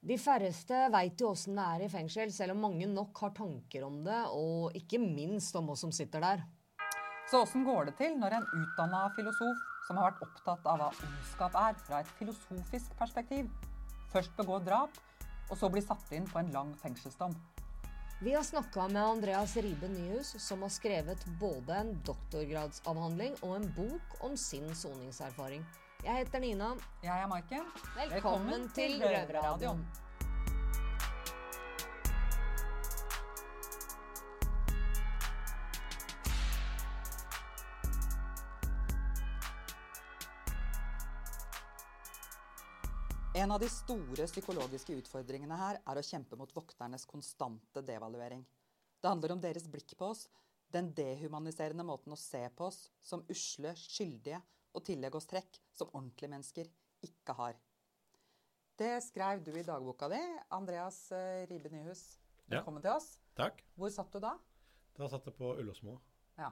De færreste veit jo åssen det er i fengsel, selv om mange nok har tanker om det, og ikke minst om oss som sitter der. Så åssen går det til når en utdanna filosof som har vært opptatt av hva ondskap er fra et filosofisk perspektiv, først begår drap, og så blir satt inn på en lang fengselsdom? Vi har snakka med Andreas Ribe Nyhus, som har skrevet både en doktorgradsavhandling og en bok om sin soningserfaring. Jeg heter Nina. Jeg er Maiken. Velkommen, Velkommen til Røverradioen. En av de store psykologiske utfordringene her er å kjempe mot vokternes konstante devaluering. Det handler om deres blikk på oss, den dehumaniserende måten å se på oss som usle, skyldige og tillegge oss trekk som ordentlige mennesker ikke har. Det skrev du i dagboka di, Andreas eh, Ribe Nyhus. Velkommen ja. til oss. Takk. Hvor satt du da? Da satt jeg på Ullåsmo. Ja.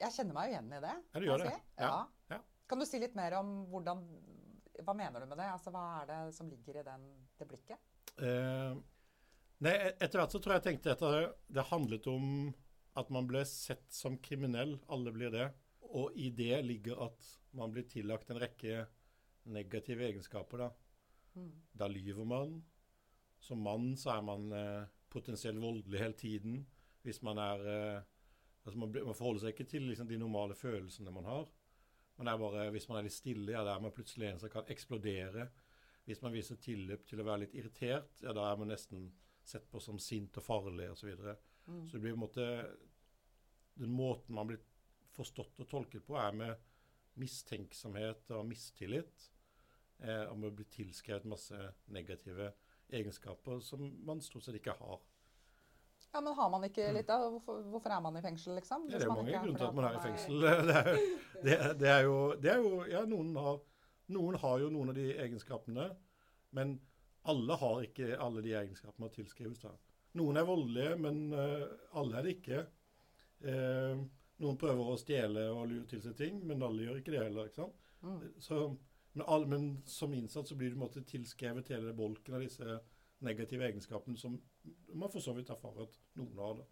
Jeg kjenner meg jo igjen i det. Ja, du gjør det. Si. Ja. ja. Kan du si litt mer om hvordan hva mener du med det? Altså, hva er det som ligger i den, det blikket? Eh, nei, etter hvert så tror jeg jeg tenkte at det, det handlet om at man ble sett som kriminell. Alle blir det. Og i det ligger at man blir tillagt en rekke negative egenskaper. Da, mm. da lyver man. Som mann så er man eh, potensielt voldelig hele tiden. Hvis man er eh, altså man, man, forholder seg ikke til liksom, de normale følelsene man har. Det er bare, hvis man er litt stille, ja, da er man plutselig en som kan eksplodere. Hvis man viser tilløp til å være litt irritert, ja, da er man nesten sett på som sint og farlig osv. Så, videre. mm. så det blir på en måte Den måten man blir forstått og tolket på, er med mistenksomhet og mistillit. Eh, om å bli tilskrevet masse negative egenskaper som man stort sett ikke har. Ja, Men har man ikke litt, da? Hvorfor, hvorfor er man i fengsel, liksom? Ja, det er mange grunner til at man er i fengsel. Det er, det, det er, jo, det er jo, Ja, noen har, noen har, jo noen av de egenskapene. Men alle har ikke alle de egenskapene å tilskrives. da. Noen er voldelige, men uh, alle er det ikke. Uh, noen prøver å stjele og lure til seg ting, men alle gjør ikke det heller. ikke sant? Mm. Så, men, all, men, som innsatt så blir du måtte tilskrevet hele bolken av disse negative egenskapene som man for så vidt erfarer at noen har. det.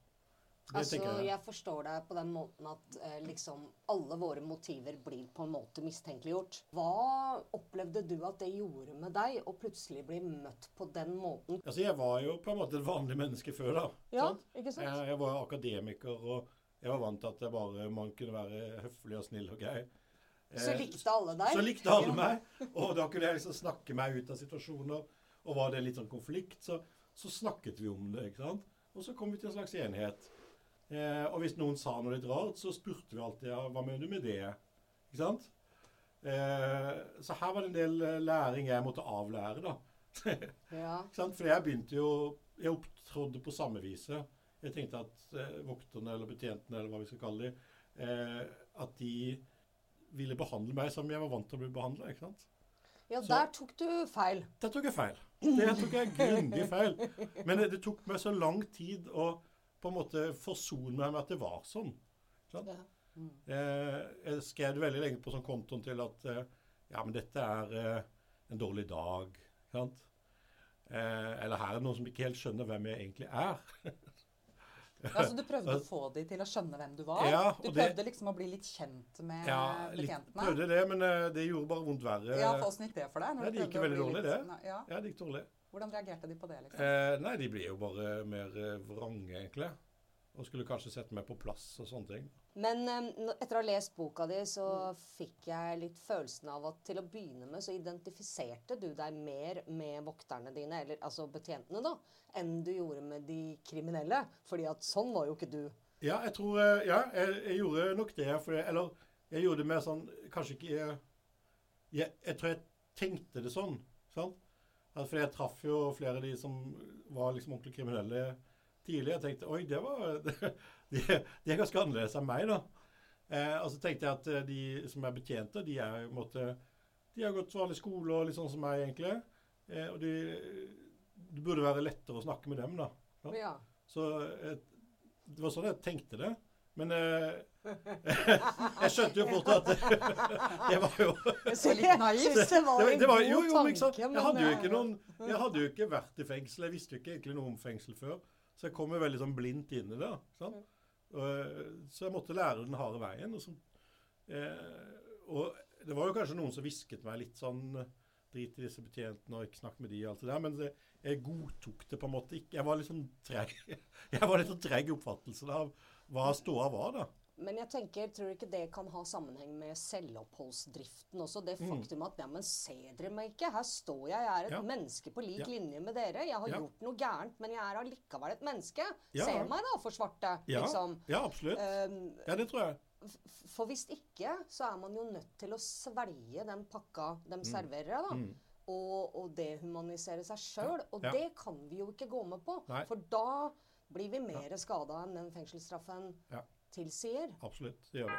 altså, jeg. jeg. forstår deg på den måten at eh, liksom alle våre motiver blir på en måte mistenkeliggjort. Hva opplevde du at det gjorde med deg å plutselig bli møtt på den måten? Altså, Jeg var jo på en måte et vanlig menneske før, da. Ja, sant? ikke sant? Jeg, jeg, var akademiker, og jeg var vant til at bare, man kunne være høflig og snill og grei. Så likte alle deg? Så likte alle meg. Og da kunne jeg liksom snakke meg ut av situasjoner og var det litt sånn konflikt, så, så, snakket vi om det. ikke sant? Og så kom vi til en slags enighet. Eh, og hvis noen sa noe litt rart, så spurte vi alltid ja, hva mener du med det. Ikke sant? Eh, så her var det en del eh, læring jeg måtte avlære, da. ja. ikke sant? For jeg begynte jo Jeg opptrådde på samme viset. Jeg tenkte at eh, vokterne eller betjentene, eller hva vi skal kalle dem, eh, at de ville behandle meg som jeg var vant til å bli behandla. Ja, der tok du feil. Der tok jeg feil. Det tok jeg grundig feil. Men det tok meg så lang tid å på en måte forsone meg med at det var sånn. sånn. Ja. Mm. Jeg skrev det veldig lenge på sånn kontoen til at eh, ja, men dette er eh, en dårlig dag. Sant? Eller her er det noen som ikke helt skjønner hvem jeg egentlig er. Altså Du prøvde å få dem til å skjønne hvem du var? Ja, du prøvde det, liksom å bli litt kjent med ja, betjentene? Ja, prøvde det, men uh, det gjorde bare vondt verre. Ja, for Åssen gikk det for deg? Ja, det gikk veldig dårlig, det. Ja. ja. det gikk dårlig. Hvordan reagerte de på det? liksom? Eh, nei, De ble jo bare mer uh, vrange, egentlig. Og skulle kanskje sette meg på plass og sånne ting. Men um, etter å ha lest boka di, så fikk jeg litt følelsen av at til å begynne med så identifiserte du deg mer med vokterne dine, eller altså betjentene, da, enn du gjorde med de kriminelle. Fordi at sånn var jo ikke du. Ja, jeg tror eh, Ja, jeg, jeg gjorde nok det. Jeg, eller jeg gjorde det mer sånn Kanskje ikke jeg, jeg, tror jeg tenkte det sånn. sant? For jeg traff jo flere av de som var liksom ordentlig kriminelle tidlig. Jeg tenkte oi, det var De, de er ganske annerledes enn meg, da. Eh, og så tenkte jeg at eh, de som er betjente, de er måte, De har gått vanlig skole og litt sånn som meg, egentlig. Eh, og de, det burde være lettere å snakke med dem, da. Ja. Så eh, det var sånn jeg tenkte det. Men eh, jeg skjønte jo fort at det var jo Så litt naivt. Det var en god jo, jo, men tanke, Jeg hadde jo ikke eh, noen Jeg hadde jo ikke vært i fengsel. Jeg visste jo ikke egentlig noe om fengsel før. Så jeg kom jo veldig sånn blindt inn i det. Sant? Eh, så jeg måtte lære den harde veien. Og, så, eh, og det var jo kanskje noen som hvisket meg litt sånn Drit i disse betjentene og ikke snakk med de og alt det der. Men det, jeg godtok det på en måte ikke. Jeg var litt sånn treg Jeg var litt sånn treg i oppfattelsen av hva ståa var, da. Men jeg tenker, tror ikke det kan ha sammenheng med selvoppholdsdriften også? Det faktum at ja, men ser dere meg ikke? Her står jeg, jeg er et Mm. Ja. menneske på lik Ja. linje med dere. Jeg har Ja. gjort noe gærent, men jeg er allikevel et menneske. Ja. Se meg da, for svarte. Ja, Liksom. ja absolutt. Um, Ja, det tror jeg. for hvis ikke, så er man jo nødt til å svelge den pakka de serverer da. Mm. Og, og dehumanisere seg sjøl. Og Ja. det kan vi jo ikke gå med på. Nei. For da blir vi mer skada enn den fengselsstraffen Ja. Tilsier. Absolutt. Det gjør vi.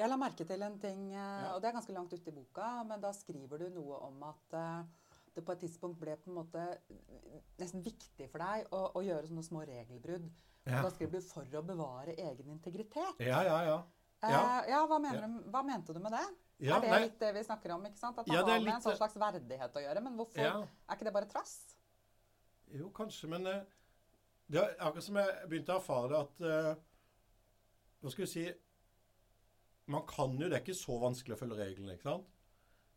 Jeg la merke til en ting, eh, og det er ganske langt ute i boka, men da skriver du noe om at eh, det på et tidspunkt ble på en måte nesten viktig for deg å, å gjøre sånne små regelbrudd. Ja. Da skriver du 'for å bevare egen integritet'. Ja, ja, ja. Eh, Ja. ja, hva, Ja. du, hva mente du med det? Ja, er det nei. litt det vi snakker om? ikke sant? At det Ja, har med en litt- sånn slags verdighet å gjøre. Men hvorfor Ja. er ikke det bare trass? Jo, kanskje, men eh, det er akkurat som jeg begynte å erfare det at eh, Hva skal vi si Man kan jo Det er ikke så vanskelig å følge reglene, ikke sant?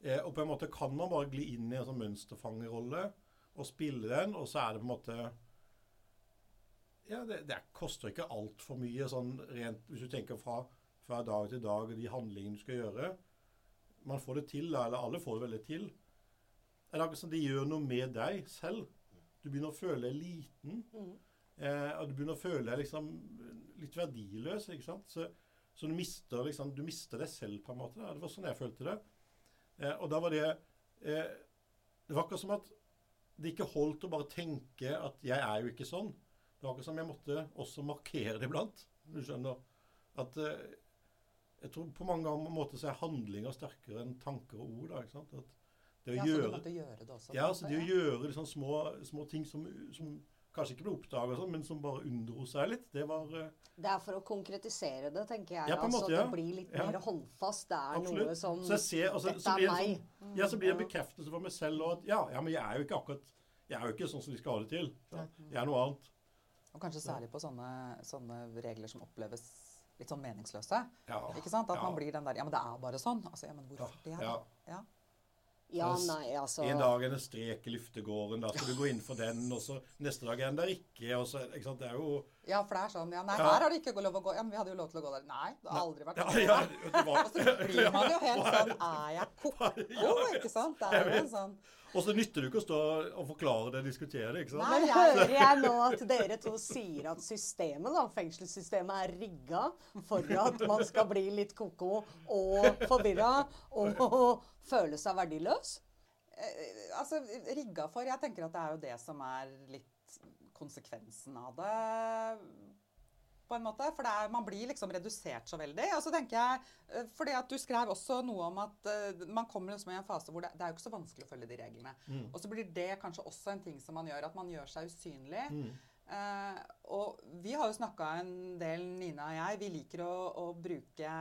Eh, og på en måte kan man bare gli inn i en sånn mønsterfangerrolle og spille den, og så er det på en måte Ja, det, det koster ikke altfor mye sånn rent Hvis du tenker fra, fra dag til dag de handlingene du skal gjøre. Man får det til, eller alle får det veldig til. Det er akkurat som de gjør noe med deg selv. Du begynner å føle deg liten. Eh, og du begynner å føle deg liksom litt verdiløs. ikke sant? Så, så du, mister, liksom, du mister deg selv, på en måte. Da. Det var sånn jeg følte det. Eh, og da var det eh, Det var akkurat som at det ikke holdt å bare tenke at 'jeg er jo ikke sånn'. Det var akkurat som jeg måtte også markere det iblant. Du skjønner? At eh, Jeg tror på mange måter så er handlinger sterkere enn tanker og ord. da, ikke sant? At det å Ja, så gjøre det også? ja, altså det å gjøre liksom små, små ting som, som kanskje ikke ble oppdaga, sånn, men som bare unndro seg litt, det var uh... Det er for å konkretisere det, tenker jeg. Ja, på en altså, måte, ja. Det blir litt Ja. mer håndfast. Det er absolutt. noe som så jeg ser, altså, Dette så er meg. sånn, ja, så blir det en bekreftelse for meg selv og at ja, ja, men jeg er jo ikke akkurat Jeg er jo ikke sånn som de skal ha det til. sant? Jeg er noe annet. Og kanskje særlig på sånne, sånne regler som oppleves litt sånn meningsløse. Ja. Ikke sant? At Ja. man blir den der Ja, men det er bare sånn. Altså, ja, men hvorfor det? Ja. Ja. Ja, nei, altså En dag er det strek i luftegården, da skal du gå inn for den, og så neste dag er den der ikke, og så ikke sant, Det er jo ja, for det er sånn Ja, nei, Ja. her har det ikke lov å gå. Ja, men vi hadde jo lov til å gå der. Nei, det har aldri vært Ja, sånn. ja, var, Og så blir man jo helt sånn Er jeg ko-ko? Ikke sant? Det er jo en sånn Og så nytter det ikke å stå og forklare det og diskutere det. ikke sant? Nei. jeg hører jeg nå at dere to sier at systemet, da, fengselssystemet, er rigga for at man skal bli litt ko-ko og forvirra og føle seg verdiløs? eh, Altså, rigga for Jeg tenker at det er jo det som er litt konsekvensen av det. På en måte, For det er, man blir liksom redusert så veldig. Og så tenker jeg, eh, fordi at Du skrev også noe om at uh, man kommer liksom i en fase hvor det, det er jo ikke så vanskelig å følge de reglene. Og så blir det kanskje også en ting som man gjør, at man gjør seg usynlig. Eh, og vi har jo snakka en del, Nina og jeg, vi liker å, å bruke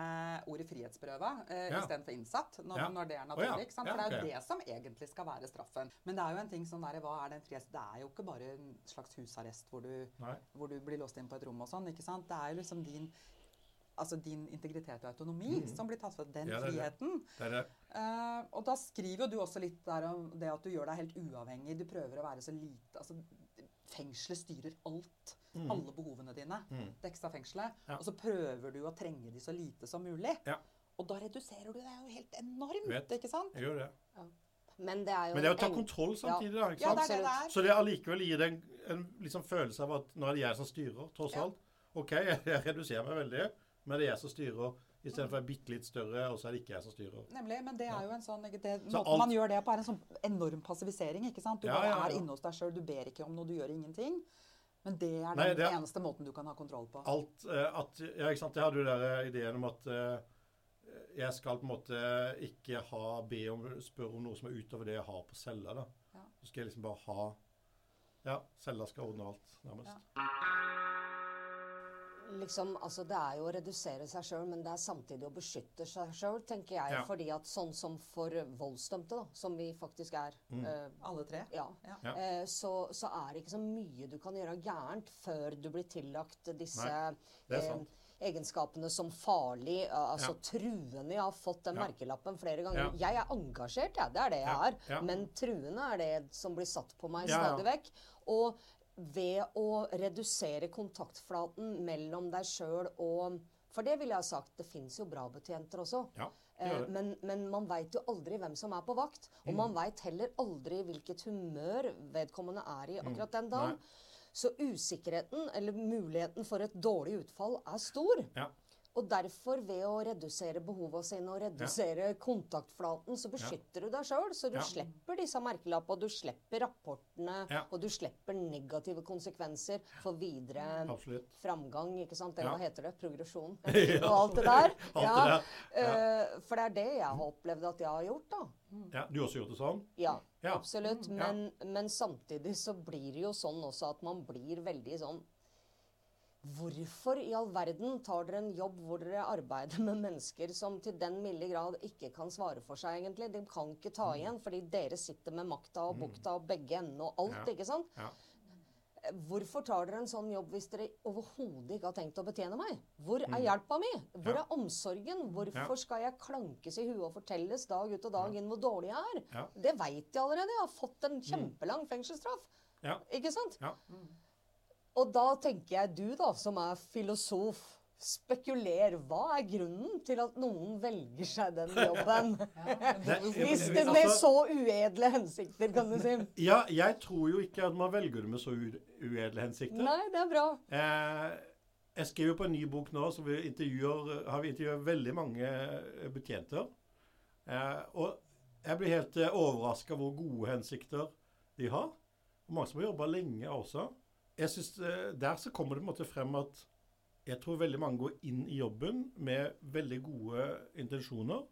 ordet frihetsberøva eh, Ja. istedenfor innsatt, når, Ja. når det er naturlig. sant? Ja, For det er jo det som egentlig skal være straffen. Men det er jo en ting sånn der, hva er den en frihets... Det er jo ikke bare en slags husarrest hvor du, hvor du blir låst inn på et rom og sånn. ikke sant? Det er jo liksom din Altså din integritet og autonomi som blir tatt fra den Mm. Ja, det friheten. Det det. uh, og da skriver jo du også litt der om det at du gjør deg helt uavhengig. Du prøver å være så lite altså, Fengselet styrer alt. Alle behovene dine. Dekkes av fengselet. Mm. Ja. Og så prøver du å trenge de så lite som mulig. Ja. Og da reduserer du deg jo helt enormt, Vet. ikke sant? Jeg gjør det. Men det er jo Men det er å ta en- kontroll samtidig, da. ikke Ja, sant? det er det. Så det allikevel gir deg en, en liksom følelse av at nå er det jeg som styrer, tross Ja. alt. OK, jeg, jeg reduserer meg veldig, men det er jeg som styrer. Istedenfor er bitte litt større, og så er det ikke jeg som styrer. Nemlig, men det er jo en sånn det, Så Måten alt- man gjør det på, er en sånn enorm passivisering. ikke sant? Du Ja, bare ja, ja. er inne hos deg sjøl, du ber ikke om noe, du gjør ingenting. Men det er Nei, den det er- eneste måten du kan ha kontroll på. Alt eh, at Ja, ikke sant. Jeg hadde jo der ideen om at eh, jeg skal på en måte ikke ha be om spørre om noe som er utover det jeg har på cella. da. Ja. Så skal jeg liksom bare ha Ja, cella skal ordne alt, nærmest. Liksom, altså Det er jo å redusere seg sjøl, men det er samtidig å beskytte seg sjøl, tenker jeg. Ja. Fordi at sånn som for voldsdømte, da, som vi faktisk er eh, Alle tre? ja, Ja. Ja. eh, så, så er det ikke så mye du kan gjøre gærent før du blir tillagt disse eh, egenskapene som farlig, altså Ja. truende. Jeg har fått den Ja. merkelappen flere ganger. Ja. Jeg er engasjert, jeg. Det er det jeg Ja, er. ja. Men truende er det som blir satt på meg Ja, ja. stadig vekk. Og ved å redusere kontaktflaten mellom deg sjøl og For det ville jeg ha sagt, det fins jo bra betjenter også. Ja, det Eh, det. Men, men man veit jo aldri hvem som er på vakt. Og Mm. man veit heller aldri hvilket humør vedkommende er i akkurat den dagen. Mm. Nei. Så usikkerheten, eller muligheten for et dårlig utfall, er stor. Ja. Og derfor, ved å redusere behovet sine og redusere kontaktflaten, så beskytter du deg sjøl. Så du Ja. slipper disse merkelappene, du slipper rapportene, Ja. og du slipper negative konsekvenser for videre Absolutt. framgang, ikke sant? Eller Ja. hva heter det? Progresjon. Ja, og alt det der. alt det der. eh, for det er det jeg har opplevd at jeg har gjort, da. Ja, du har også gjort det sånn? Ja, Ja. absolutt. Ja. Men, men samtidig så blir det jo sånn også at man blir veldig sånn Hvorfor i all verden tar dere en jobb hvor dere arbeider med mennesker som til den milde grad ikke kan svare for seg, egentlig? De kan ikke ta Mm. igjen, fordi dere sitter med makta og bukta og begge endene og alt, Ja. ikke sant? Ja. Hvorfor tar dere en sånn jobb hvis dere overhodet ikke har tenkt å betjene meg? Hvor er Mm. hjelpa mi? Hvor er omsorgen? Hvorfor skal jeg klankes i huet og fortelles dag ut og dag inn hvor dårlig jeg er? Det veit jeg allerede. Jeg har fått en kjempelang fengselsstraff. Ikke sant? Ja. Og da tenker jeg du, da, som er filosof, spekuler. Hva er grunnen til at noen velger seg den jobben? Hvis det altså- med så uedle hensikter, kan du si. Ja, jeg tror jo ikke at man velger det med så uedle hensikter. Nei, det er bra. Eh, jeg skriver på en ny bok nå, så vi har vi intervjuet veldig mange eh, betjenter. Eh, og jeg blir helt eh, overraska hvor gode hensikter de har. Og mange som har jobba lenge også. Jeg synes, eh, Der så kommer det på en måte frem at jeg tror veldig mange går inn i jobben med veldig gode intensjoner.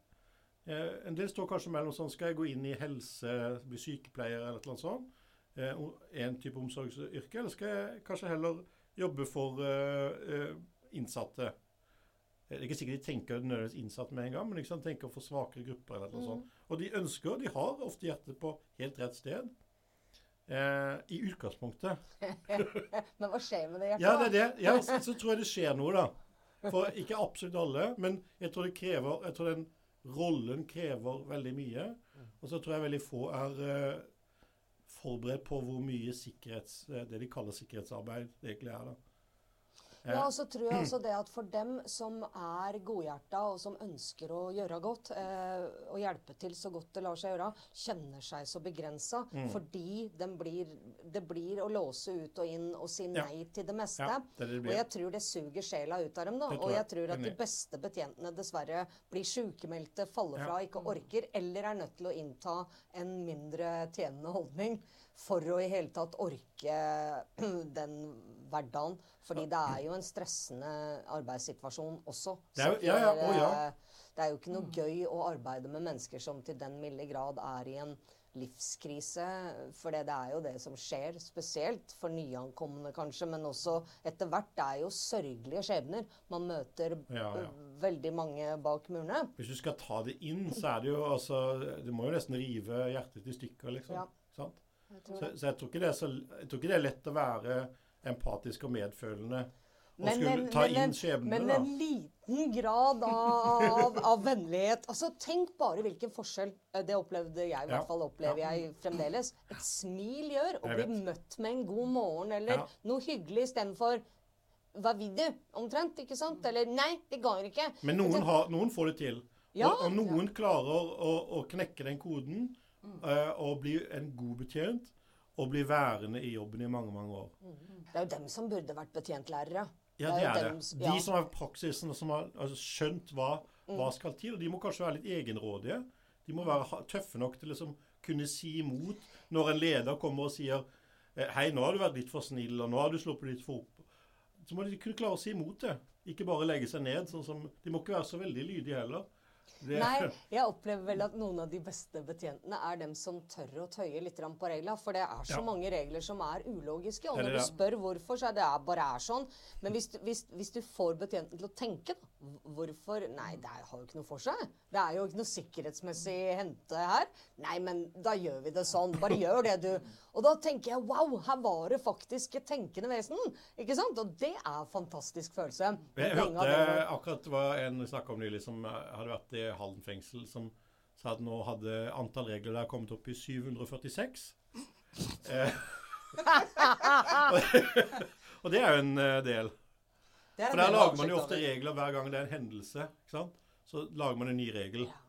Eh, en del står kanskje mellom sånn Skal jeg gå inn i helse, bli sykepleier eller annet sånt? Eh, en type omsorgsyrke? Eller skal jeg kanskje heller jobbe for eh, eh, innsatte? Det er ikke sikkert de tenker nødvendigvis innsatte med en gang, men liksom tenker for svakere grupper. eller noe sånt. Og de ønsker, de har ofte hjertet på helt rett sted. Eh, I utgangspunktet. Men hva skjer med det hjertet? Ja, det er det. Ja, så, så tror jeg det skjer noe, da. For ikke absolutt alle, men jeg tror det krever Jeg tror den rollen krever veldig mye. Og så tror jeg veldig få er eh, forberedt på hvor mye sikkerhets, eh, det de kaller sikkerhetsarbeid, det egentlig er. da. Ja, og så tror jeg også det at for dem som er godhjerta, og som ønsker å gjøre godt, eh, og hjelpe til så godt det lar seg gjøre, kjenner seg så begrensa Mm. fordi blir, det blir å låse ut og inn og si Ja. nei til det meste. Ja, det det og jeg tror det suger sjela ut av dem. da. jeg Og jeg. tror at de beste betjentene dessverre blir sykemeldte, faller Ja. fra, ikke orker, eller er nødt til å innta en mindre tjenende holdning for å i hele tatt orke den hverdagen. Fordi det er jo en stressende arbeidssituasjon også. Det er jo- ja, ja, å, ja. er- Det er jo ikke noe gøy å arbeide med mennesker som til den milde grad er i en livskrise. For det, det er jo det som skjer, spesielt for nyankomne kanskje, men også etter hvert. Det er jo sørgelige skjebner. Man møter Ja, ja. veldig mange bak murene. Hvis du skal ta det inn, så er det jo altså Du må jo nesten rive hjertet i stykker, liksom. Ja. Sant? Så, så jeg, tror så, jeg tror ikke det er lett å være empatisk og medfølende og Men skulle ta men inn en- skjebnene, Men en liten grad av, av vennlighet. Altså, Tenk bare hvilken forskjell eh, Det opplevde jeg, i hvert fall opplever jeg fremdeles. Et smil gjør. Å bli møtt med en god morgen eller Ja. noe hyggelig istedenfor Hva vil du? Omtrent. ikke sant? Eller Nei, det går ikke. Men noen, har, noen får det til. Ja. og, og noen klarer å, å knekke den koden eh, og bli en god betjent. Og bli værende i jobben i mange, mange år. Det er jo dem som burde vært betjentlærere. Ja, Det er det. De som har praksisen, og som har altså, skjønt hva, hva Mm. skal til. Og de må kanskje være litt egenrådige. De må være tøffe nok til å liksom, kunne si imot når en leder kommer og sier eh, Hei, nå har du vært litt for snill, og nå har du sluppet litt for opp. Så må de kunne klare å si imot det. Ikke bare legge seg ned. sånn som, De må ikke være så veldig lydige heller. Det, Nei, jeg opplever vel at noen av de beste betjentene er dem som tør å tøye litt på reglene. For det er så Ja. mange regler som er ulogiske. Og når du spør hvorfor, så er det bare er sånn. Men hvis hvis, hvis du får betjenten til å tenke, da. Hvorfor Nei, det har jo ikke noe for seg. Det er jo ikke noe sikkerhetsmessig hente her. Nei, men da gjør vi det sånn. Bare gjør det, du. Og da tenker jeg wow, her var det faktisk et tenkende vesen. Ikke sant? Og det er fantastisk følelse. Jeg hørte akkurat det var en snakka om nylig som eh, hadde vært i Halden fengsel, som sa at nå hadde antall regler der kommet opp i 746. Eh, og det er jo en eh, del. Det For der lager man jo ofte regler hver gang det er en hendelse. ikke sant? Så lager man en ny regel. Ja.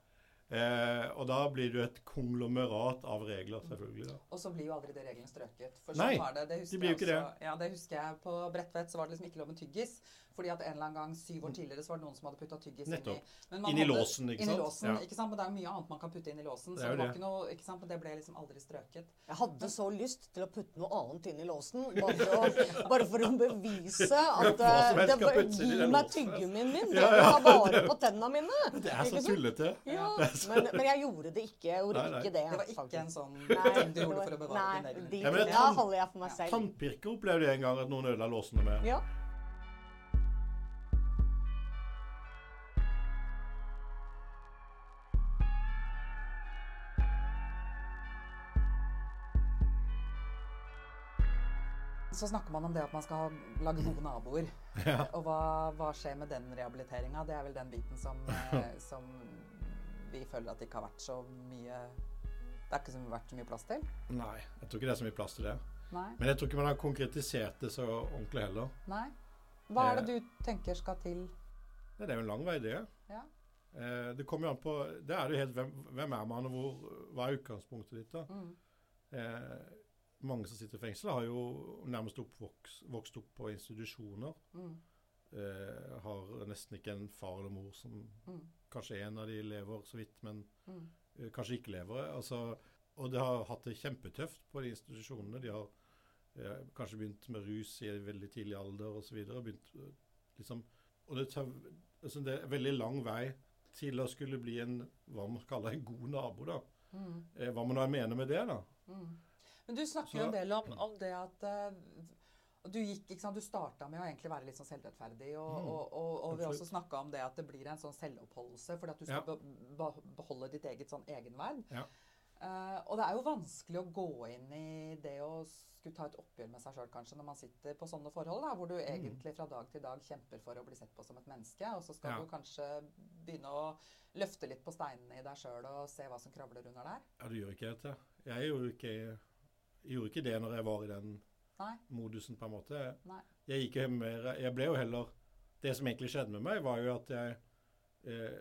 Eh, og da blir det jo et konglomerat av regler, selvfølgelig. da. Og så blir jo aldri det reglene strøket. For Nei, sånn var det. Det husker de blir jo ikke det. Ja, det husker jeg på Bredtvet, så var det liksom ikke lov med tyggis. Fordi at en eller annen gang syv år tidligere så var det noen som hadde putta tyggis Nettopp. i, Men man Inn i hadde- låsen, ikke sant? låsen, Ja. ikke sant? Men det er jo mye annet man kan putte inn i låsen. Så det, det var ikke noe, ikke sant? Men det ble liksom aldri strøket. Jeg hadde så lyst til å putte noe annet inn i låsen. Bare for å, bare for å bevise at helst det puttes Gi meg tyggemin min. Ja, vil ja, ta vare på tenna mine. Det er så tullete. Ja, Det men, men jeg gjorde det ikke. Jeg gjorde Nei, nei. ikke det. Det var ikke faktisk. en sånn Nei, ting du gjorde for å bevare nei, din egen de- Ja, tann- holder jeg for meg selv. Tannpirker opplevde jeg en gang at noen ødela låsene med. Ja. Så snakker man om det at man skal ha- lage gode naboer. Ja. Og hva, hva skjer med den rehabiliteringa? Det er vel den biten som, eh, som vi føler at det ikke har vært så mye Det har ikke vært så mye plass til? Nei, jeg tror ikke det er så mye plass til det. Nei. Men jeg tror ikke man har konkretisert det så ordentlig heller. Nei. Hva er det du tenker skal til? Det er jo en lang vei, det. Ja. Eh, det kommer jo an på Det er det jo helt hvem, hvem er man, og hvor, hva er utgangspunktet ditt, da. Mm. Eh, mange som sitter i fengsel, har jo nærmest oppvokst, vokst opp på institusjoner. Mm. Eh, har nesten ikke en far eller mor som Mm. Kanskje en av de lever så vidt, men Mm. eh, kanskje ikke lever. Altså, og de har hatt det kjempetøft på de institusjonene. De har eh, kanskje begynt med rus i veldig tidlig alder osv. Liksom, og det, tar, altså det er veldig lang vei til å skulle bli en hva man kaller en god nabo. da. Mm. Eh, hva man da mener med det, da. Mm. Men du snakker jo en del om, om det at eh, du gikk, ikke sant, du starta med å egentlig være litt sånn selvrettferdig, og, Mm, og, og, og vi også snakka om det at det blir en sånn selvoppholdelse fordi at du skal Ja. be, be, beholde ditt eget sånn egenverd. Ja. Uh, og det er jo vanskelig å gå inn i det å skulle ta et oppgjør med seg sjøl, kanskje, når man sitter på sånne forhold, da, hvor du egentlig fra dag til dag kjemper for å bli sett på som et menneske, og så skal Ja. du kanskje begynne å løfte litt på steinene i deg sjøl og se hva som kravler under der. Ja, du gjør ikke dette. Jeg gjorde ikke, jeg gjorde ikke det når jeg var i den Nei. modusen, på en måte. Nei. Jeg gikk jo mer Jeg ble jo heller Det som egentlig skjedde med meg, var jo at jeg eh,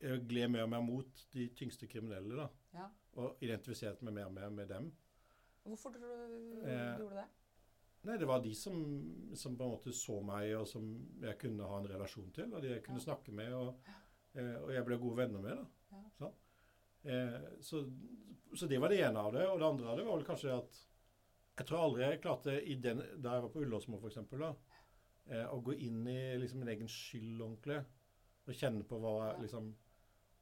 Jeg gled mer og mer mot de tyngste kriminelle, da. Ja. Og identifiserte meg mer og mer med dem. Hvorfor tror du Eh, gjorde det? Nei, det var de som, som på en måte så meg, og som jeg kunne ha en relasjon til. Og de jeg kunne Ja. snakke med, og, eh, og jeg ble gode venner med. da. Ja. Sånn. Eh, så, så det var det ene av det. Og det andre av det var vel kanskje at jeg tror aldri jeg klarte, i den, da jeg var på Ullåsmo f.eks., eh, å gå inn i liksom min egen skyld ordentlig. Og kjenne på hva Ja. liksom,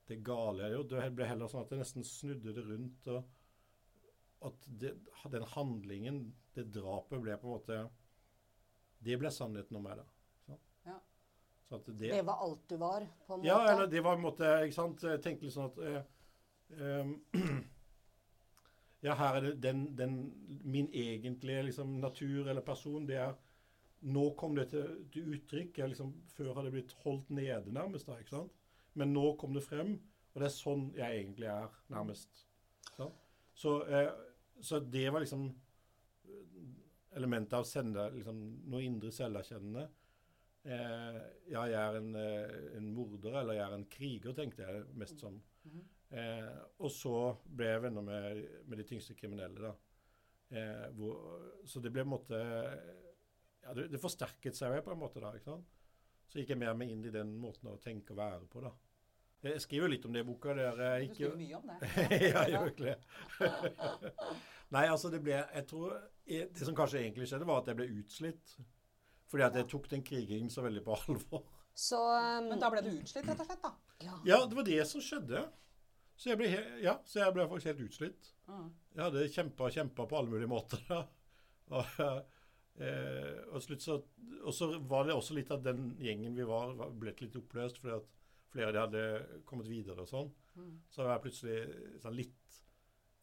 det gale jeg gjorde. Det ble heller sånn at jeg nesten snudde det rundt. og at det, den handlingen, det drapet, ble på en måte Det ble sannheten om meg, da. Så, Ja. det, Det var alt du var, på en måte. Ja, eller det var en måte Ikke sant. Jeg tenkte litt sånn at eh, Ja, her er det den, den Min egentlige liksom, natur eller person, det er Nå kom det til, til uttrykk. Jeg liksom, før hadde det blitt holdt nede, nærmest. da, ikke sant? Men nå kom det frem, og det er sånn jeg egentlig er, nærmest. Så, Så, eh, så det var liksom elementet av sende, liksom, noe indre selverkjennende. Eh, ja, jeg er en, eh, en morder, eller jeg er en kriger, tenkte jeg mest som. Mhm. Eh, og så ble jeg venner med, med de tyngste kriminelle, da. Eh, hvor, så det ble på en måte ja, det, det forsterket seg jo på en måte da. ikke sant? Så gikk jeg mer med inn i den måten å tenke og være på, da. Jeg skriver litt om det i boka. Der jeg Du ikke skriver mye om det. ja, jeg gjør ikke det. Nei, altså det ble Jeg tror Det som kanskje egentlig skjedde, var at jeg ble utslitt. Fordi at jeg tok den krigingen så veldig på alvor. Så um, Men da ble du utslitt, rett og slett? da? Ja, det var det som skjedde. Så jeg ble, he ja, så jeg ble faktisk helt utslitt. Mm. Jeg hadde kjempa og kjempa på alle mulige måter. Og, eh, og, så, og så var det også litt at den gjengen vi var, var ble litt oppløst fordi at flere av de hadde kommet videre og sånn. Mm. Så var jeg plutselig sånn litt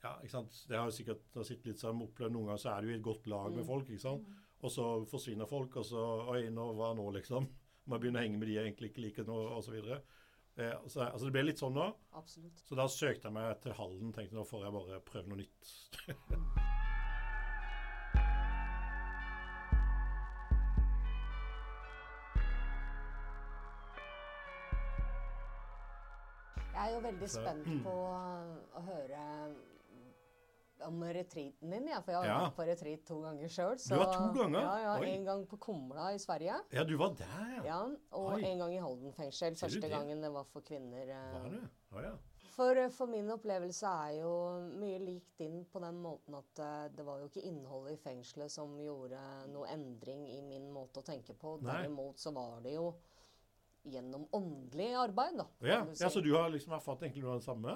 Ja, ikke sant. Det har jo sikkert sittet litt sånn opplevd noen ganger, så er du i et godt lag med folk, ikke sant. Og så forsvinner folk, og så Oi, nå, hva nå, liksom? Må jeg begynne å henge med de jeg egentlig ikke liker nå, osv. Eh, så, altså, det ble litt sånn nå. Absolutt. Så da søkte jeg meg til Hallen. Tenkte nå får jeg bare prøve noe nytt. Jeg er jo veldig spent på å høre om retreaten din, ja, for jeg har Ja. vært på retreat to ganger sjøl. Du var to ganger? Ja, ja, Oi. En gang på Kumla i Sverige, Ja, du var der, ja. ja, og Oi. en gang i Halden fengsel. Første det? gangen det var for kvinner. eh. Var det? Oh, ja. For, eh, for min opplevelse er jo mye lik din på den måten at eh, det var jo ikke innholdet i fengselet som gjorde noe endring i min måte å tenke på. Nei. Derimot så var det jo gjennom åndelig arbeid, da. Ja. si. ja. Så du har liksom erfart egentlig noe av det samme?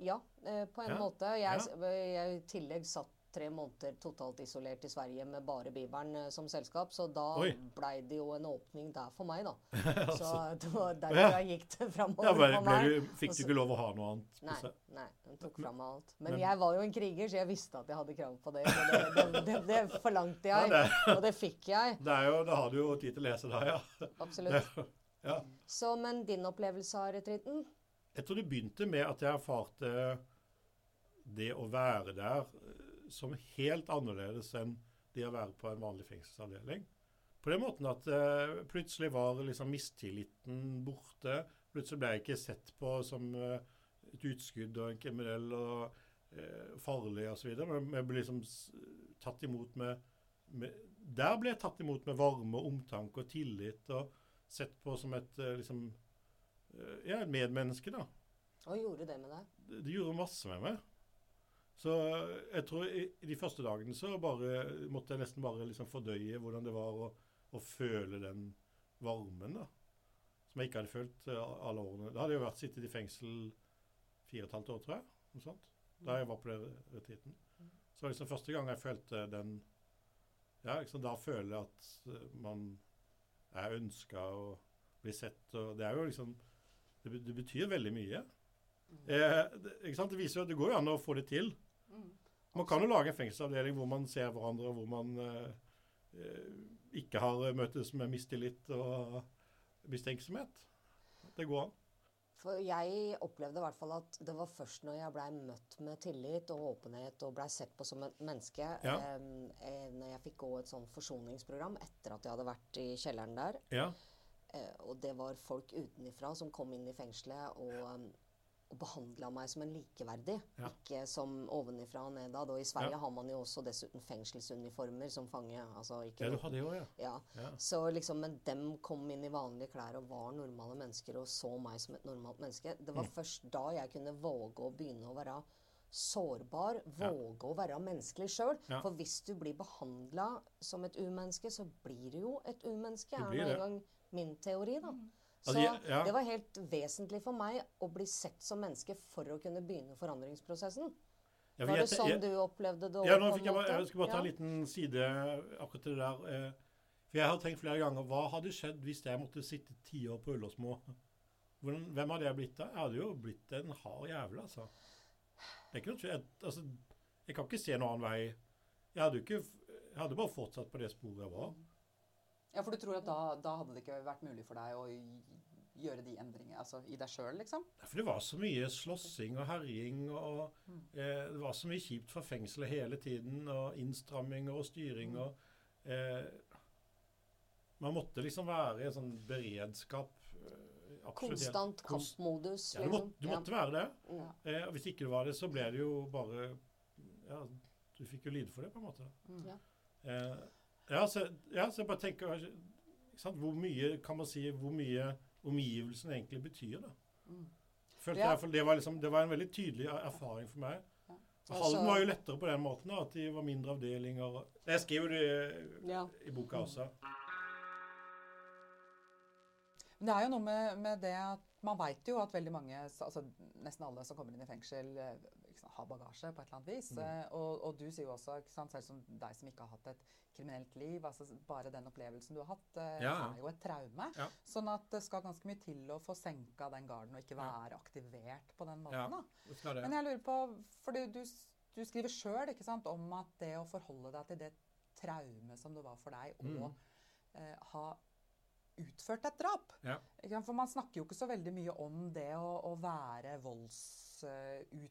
Ja, eh, på en Ja, måte. Jeg, ja. i tillegg satt tre måneder totalt isolert i Sverige med bare Bibelen eh, som selskap, så da blei det jo en åpning der for meg, da. Så altså. det var derfor Ja. jeg gikk det framover Ja, for meg. du, fikk du ikke lov å ha noe annet? Nei, nei, den tok fra meg alt. Men, men- jeg var jo en kriger, så jeg visste at jeg hadde krav på det. Så det, det, det, det forlangte Ja, jeg, det- og det fikk jeg. Det er jo, da har du jo tid til å lese da, ja. Absolutt. ja. Så, men din opplevelse av retreaten? Jeg tror det begynte med at jeg erfarte det å være der eh, som helt annerledes enn det å være på en vanlig fengselsavdeling. På den måten at uh, plutselig var liksom mistilliten borte. Plutselig ble jeg ikke sett på som uh, et utskudd og en kriminell og uh, farlig osv. Men jeg ble liksom tatt imot med, med Der ble jeg tatt imot med varme og omtanke og tillit, og sett på som et liksom eh, er et medmenneske, da Og gjorde det med deg? det det gjorde masse med meg. Så jeg tror i, i de første dagene så bare måtte jeg nesten bare liksom fordøye hvordan det var å, å føle den varmen, da. Som jeg ikke hadde følt eh, alle årene. Da hadde jeg jo vært sittet i fengsel fire og et halvt år, tror jeg. Noe sånt. Da jeg var på den retreaten. Så var liksom første gang jeg følte den Ja, liksom da føler jeg at eh, man er ønska og blir sett. Og det er jo liksom Det, det betyr veldig mye. Eh, det, ikke sant? Det viser jo at det går jo an å få det til. Man kan jo lage en fengselsavdeling hvor man ser hverandre, og hvor man eh, eh, ikke har møtes med mistillit og mistenksomhet. Det går an. For jeg opplevde i hvert fall at det var først når jeg blei møtt med tillit og åpenhet og blei sett på som et menneske, Ja. eh, eh, når jeg fikk gå et sånn forsoningsprogram etter at jeg hadde vært i kjelleren der, Ja. Eh, og det var folk utenifra som kom inn i fengselet og, um, og behandla meg som en likeverdig, Ja. ikke som ovenifra og nedad. Og i Sverige Ja. har man jo også dessuten fengselsuniformer som fange. Altså ikke ja, du hadde jo, ja. ja. ja. Så liksom, Men dem kom inn i vanlige klær og var normale mennesker og så meg som et normalt menneske. Det var Mm. først da jeg kunne våge å begynne å være sårbar, våge å være menneskelig sjøl. For hvis du blir behandla som et umenneske, så blir du jo et umenneske. Du blir det. Min teori, da. Så Altså, det var helt vesentlig for meg å bli sett som menneske for å kunne begynne forandringsprosessen. Ja, Var det sånn jeg- du opplevde det? Ja, nå fikk jeg, bare, jeg skal bare ta en Ja. liten side akkurat til det der. eh, For jeg har tenkt flere ganger hva hadde skjedd hvis jeg måtte sitte ti år på Ullersmo? Hvem hadde jeg blitt da? Jeg hadde jo blitt en hard jævel, altså. Det er ikke noe, tvil- jeg, altså. Jeg kan ikke se noen annen vei. Jeg hadde ikke Jeg hadde bare fortsatt på det sporet jeg var. Ja, for du tror at da, da hadde det ikke vært mulig for deg å gjøre de endringene altså, i deg sjøl, liksom? Ja, For det var så mye slåssing og herjing, og eh, det var så mye kjipt fra fengselet hele tiden, og innstramminger og styring og eh, Man måtte liksom være i en sånn beredskap. eh, absolutt. Konstant kampmodus. Ja, du, må, måtte, du måtte være det. Ja. Eh, og hvis ikke du var det, så ble det jo bare Ja, du fikk jo lide for det, på en måte. Ja. Ja, så, ja, så jeg bare tenker Hvor mye kan man si hvor mye omgivelsen egentlig betyr, da. Mm. Følte Ja. jeg, det, var liksom, det var en veldig tydelig er- erfaring for meg. Ja. Altså- Halden var jo lettere på den måten, da, at de var mindre avdelinger. Jeg skriver det Ja. i boka også. Men det er jo noe med, med det at man veit jo at veldig mange, altså nesten alle som kommer inn i fengsel, sant, har bagasje på et eller annet vis. Mm. Og, og du sier jo også, sant, selv som deg som ikke har hatt et kriminelt liv, altså bare den opplevelsen du har hatt, eh, Ja, ja. er jo et traume. Ja. Sånn at det skal ganske mye til å få senka den garden og ikke Ja. være aktivert på den Ja, måten. da. Men jeg lurer på, for du, du, skriver sjøl om at det å forholde deg til det traumet som det var for deg å Mm. eh, ha utført et drap Ja. For man snakker jo ikke så veldig mye om det å, å være voldsutøver